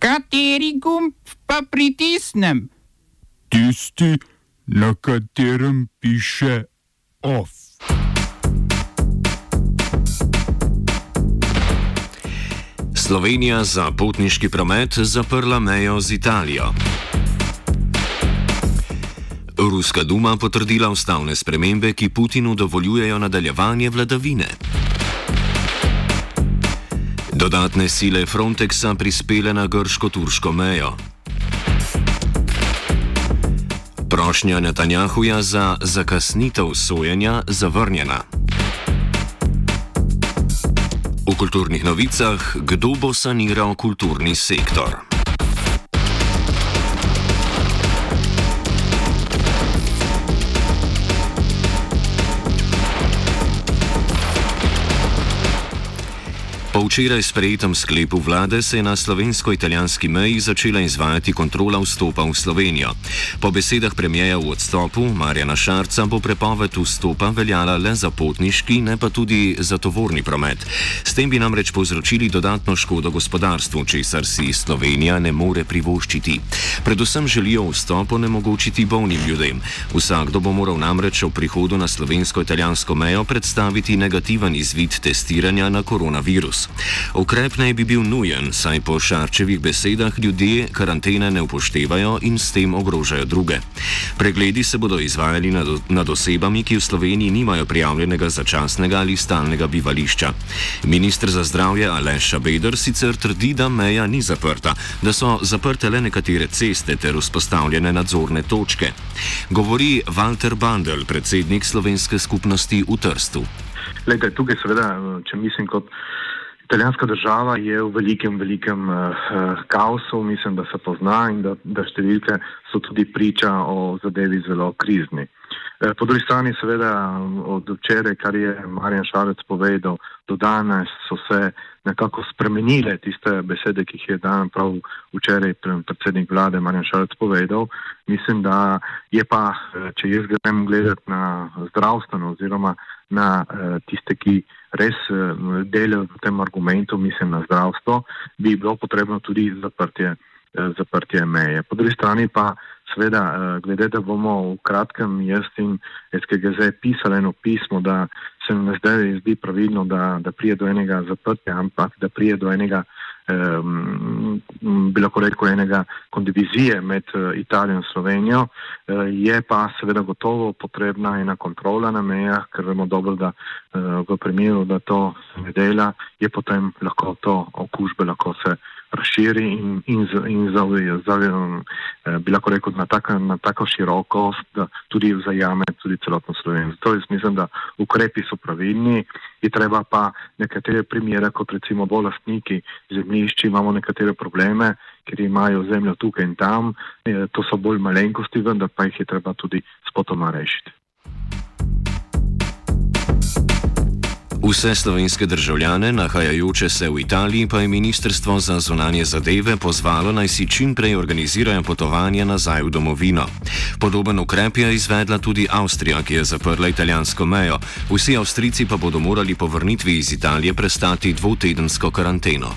Kateri gumb pa pritisnem? Tisti, na katerem piše OF. Slovenija za potniški promet zaprla mejo z Italijo. Ruska duma potrdila ustavne spremembe, ki Putinu dovoljujejo nadaljevanje vladavine. Dodatne sile Frontexa prispele na grško-turško mejo. Prošnja Netanjahuja za zakasnitev sojenja zavrnjena. V kulturnih novicah, kdo bo saniral kulturni sektor? Po včeraj sprejetem sklepu vlade se je na slovensko-italijanski meji začela izvajati kontrola vstopa v Slovenijo. Po besedah premijeja v odstopu Marjana Šarca bo prepoved vstopa veljala le za potniški, ne pa tudi za tovorni promet. S tem bi namreč povzročili dodatno škodo gospodarstvu, česar si Slovenija ne more privoščiti. Predvsem želijo vstop onemogočiti bolnim ljudem. Vsakdo bo moral namreč ob prihodu na slovensko-italijansko mejo predstaviti negativen izvid testiranja na koronavirus. Ukrep naj bi bil nujen, saj po Šarčevih besedah ljudje karantene ne upoštevajo in s tem ogrožajo druge. Pregledi se bodo izvajali nad, nad osebami, ki v Sloveniji nimajo prijavljenega začasnega ali stalnega bivališča. Ministr za zdravje Aleš Šabeder sicer trdi, da meja ni zaprta, da so zaprte le nekatere ceste ter vzpostavljene nadzorne točke. Govori Walter Bandel, predsednik slovenske skupnosti v Trstu. Lejte, tukaj seveda, če mislim kot Italijanska država je v velikem, velikem uh, kaosu, mislim, da se pozna in da, da številke so tudi priča o zadevi zelo krizni. Uh, po drugi strani, seveda, od včeraj, kar je Marjan Šarec povedal, do danes so se nekako spremenile tiste besede, ki jih je dan prav včeraj predsednik vlade Marjan Šarec povedal. Mislim, da je pa, če jaz grem gledati na zdravstveno oziroma na uh, tiste, ki res uh, delajo v tem argumentu, mislim na zdravstvo, bi bilo potrebno tudi zaprtje, uh, zaprtje meje. Po drugi strani pa seveda, uh, glede, da bomo v kratkem jaz in SKGZ pisali eno pismo, da se mi zdaj zdi pravilno, da, da prije do enega zaprtja, ampak da prije do enega um, bi lahko rekel, enega kondivizije med uh, Italijo in Slovenijo, uh, je pa seveda gotovo potrebna ena kontrola na mejah, ker vemo dobro, da uh, v primeru, da to ne dela, je potem lahko to okužbe lahko se razširi in, in, in zavedam, bi lahko rekel, na, tak, na tako širokost, da tudi vzajame tudi celotno Slovenijo. Zato jaz mislim, da ukrepi so pravilni, je treba pa nekatere primere, kot recimo bolj lastniki zemljišči, imamo nekatere probleme, ker imajo zemljo tukaj in tam, to so bolj malenkosti, vendar pa jih je treba tudi spotoma rešiti. Vse slovenske državljane, nahajajoče se v Italiji, pa je Ministrstvo za zunanje zadeve pozvalo naj si čim prej organizirajo potovanje nazaj v domovino. Podoben ukrep je izvedla tudi Avstrija, ki je zaprla italijansko mejo. Vsi Avstrijci pa bodo morali po vrnitvi iz Italije prestati dvotedensko karanteno.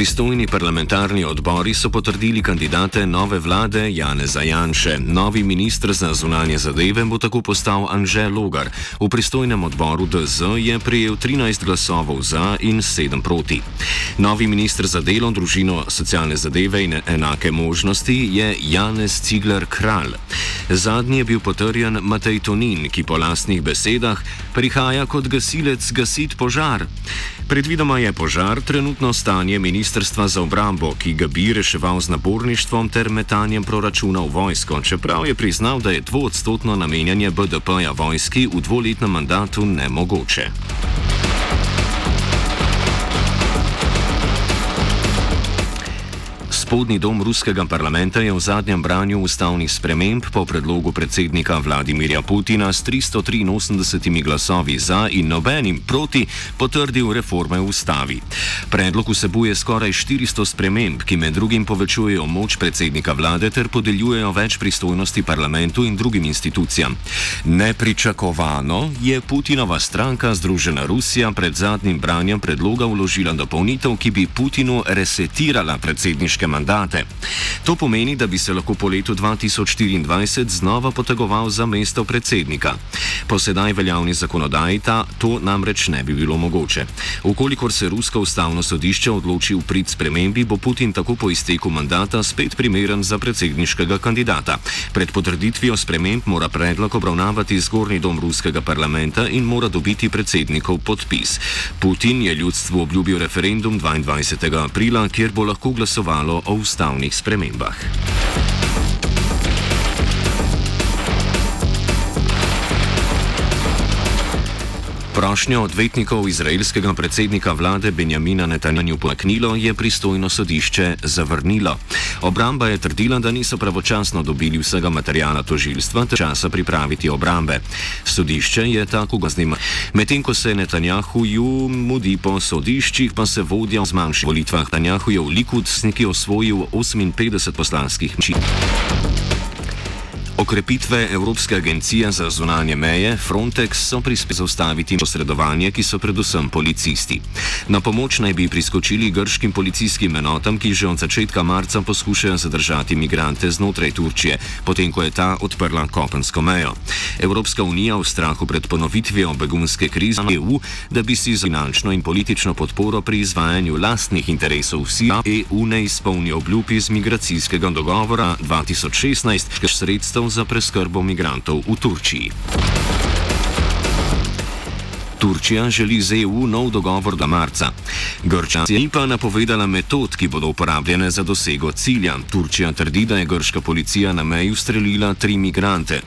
Pristojni parlamentarni odbori so potrdili kandidate nove vlade Janeza Janše. Novi ministr za zunanje zadeve bo tako postal Anže Logar. V pristojnem odboru DZ je prejel 13 glasovov za in 7 proti. Novi ministr za delo, družino, socialne zadeve in enake možnosti je Janez Cigler Kralj. Zadnji je bil potrjen Matej Tonin, ki po lastnih besedah prihaja kot gasilec gasiti požar. Predvidoma je požar trenutno stanje Ministrstva za obrambo, ki ga bi reševal z naborništvom ter metanjem proračuna v vojsko, čeprav je priznal, da je dvodstotno namenjanje BDP-ja vojski v dvoletnem mandatu nemogoče. Spodnji dom ruskega parlamenta je v zadnjem branju ustavnih sprememb po predlogu predsednika Vladimirja Putina s 383 glasovi za in nobenim proti potrdil reforme v ustavi. Predlog vsebuje skoraj 400 sprememb, ki med drugim povečujejo moč predsednika vlade ter podeljujejo več pristojnosti parlamentu in drugim institucijam. Nepričakovano je Putinova stranka Združena Rusija pred zadnjim branjem predloga vložila dopolnitev, ki bi Putinu resetirala predsedniške mandate. mandate. To pomeni, da bi se lahko po letu 2024 znova potegoval za mesto predsednika. Po sedaj veljavni zakonodaji ta to namreč ne bi bilo mogoče. Ukolikor se rusko ustavno sodišče odloči v prid spremembi, bo Putin tako po izteku mandata spet primeren za predsedniškega kandidata. Pred potrditvijo sprememb mora predlog obravnavati zgornji dom ruskega parlamenta in mora dobiti predsednikov podpis. Putin je ljudstvu obljubil referendum 22. aprila, kjer bo lahko glasovalo o ustavnih spremembah spremembah. Prošnjo odvetnikov izraelskega predsednika vlade Benjamina Netanjahu pomaknilo je pristojno sodišče zavrnilo. Obramba je trdila, da niso pravočasno dobili vsega materijala tožilstva ter časa pripraviti obrambe. Sodišče je tako gaznima. Medtem ko se Netanjahuju mudi po sodiščih, pa se vodja v zmanjših volitvah. Netanjahu je v Likud s neki osvojil 58 poslanskih mči. Okrepitve Evropske agencije za zunanje meje Frontex so prispeli zaustaviti posredovanje, ki so predvsem policisti. Na pomoč naj bi priskočili grškim policijskim enotam, ki že od začetka marca poskušajo zadržati migrante znotraj Turčije, potem ko je ta odprla kopensko mejo. Evropska unija v strahu pred ponovitvijo begunske krize EU, da bi si za finančno in politično podporo pri izvajanju lastnih interesov vsi EU ne izpolni obljub iz migracijskega dogovora 2016, ker sredstev za preskrbo migrantov v Turčiji. Turčija želi z EU nov dogovor do marca. Grčija ni pa napovedala metod, ki bodo uporabljene za dosego cilja. Turčija trdi, da je grška policija na meji ustrelila tri migrante.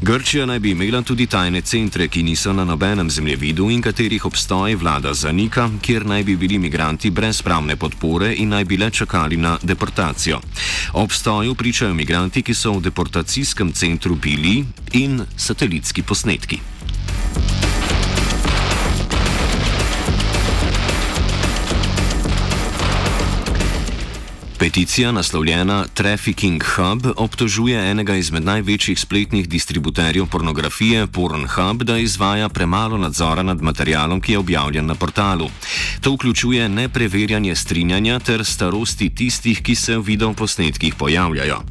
Grčija naj bi imela tudi tajne centre, ki niso na nobenem zemljevidu in katerih obstoj vlada zanika, kjer naj bi bili migranti brez pravne podpore in naj bi le čakali na deportacijo. O obstoju pričajo migranti, ki so v deportacijskem centru bili in satelitski posnetki. Peticija, naslovljena Trafficking Hub, obtožuje enega izmed največjih spletnih distributerjev pornografije, Pornhub, da izvaja premalo nadzora nad materialom, ki je objavljen na portalu. To vključuje nepreverjanje strinjanja ter starosti tistih, ki se v videoposnetkih pojavljajo.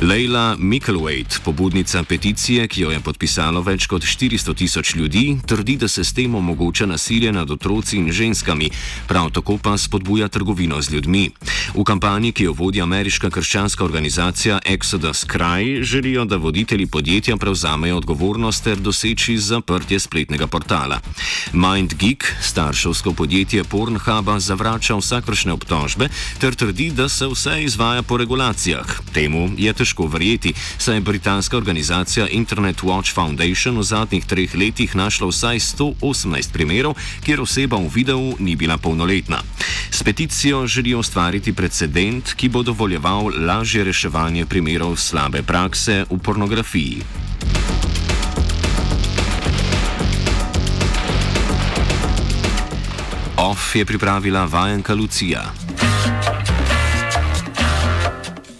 Leila Mickelwaite, pobudnica peticije, ki jo je podpisalo več kot 400 tisoč ljudi, trdi, da se s tem omogoča nasilje nad otroci in ženskami, prav tako pa spodbuja trgovino z ljudmi. V kampanji, ki jo vodi ameriška krščanska organizacija Exodus Cry, želijo, da voditelji podjetja prevzamejo odgovornost ter doseči zaprtje spletnega portala. MindGeek, starševsko podjetje Pornhuba, zavrača vsakršne obtožbe ter trdi, da se vse izvaja po regulacijah. Temu je težko verjeti, saj je britanska organizacija Internet Watch Foundation v zadnjih treh letih našla vsaj 118 primerov, kjer oseba v videu ni bila polnoletna. S peticijo želijo ustvariti precedent, ki bo dovoljeval lažje reševanje primerov slabe prakse v pornografiji. OF je pripravila vajenka Lucija.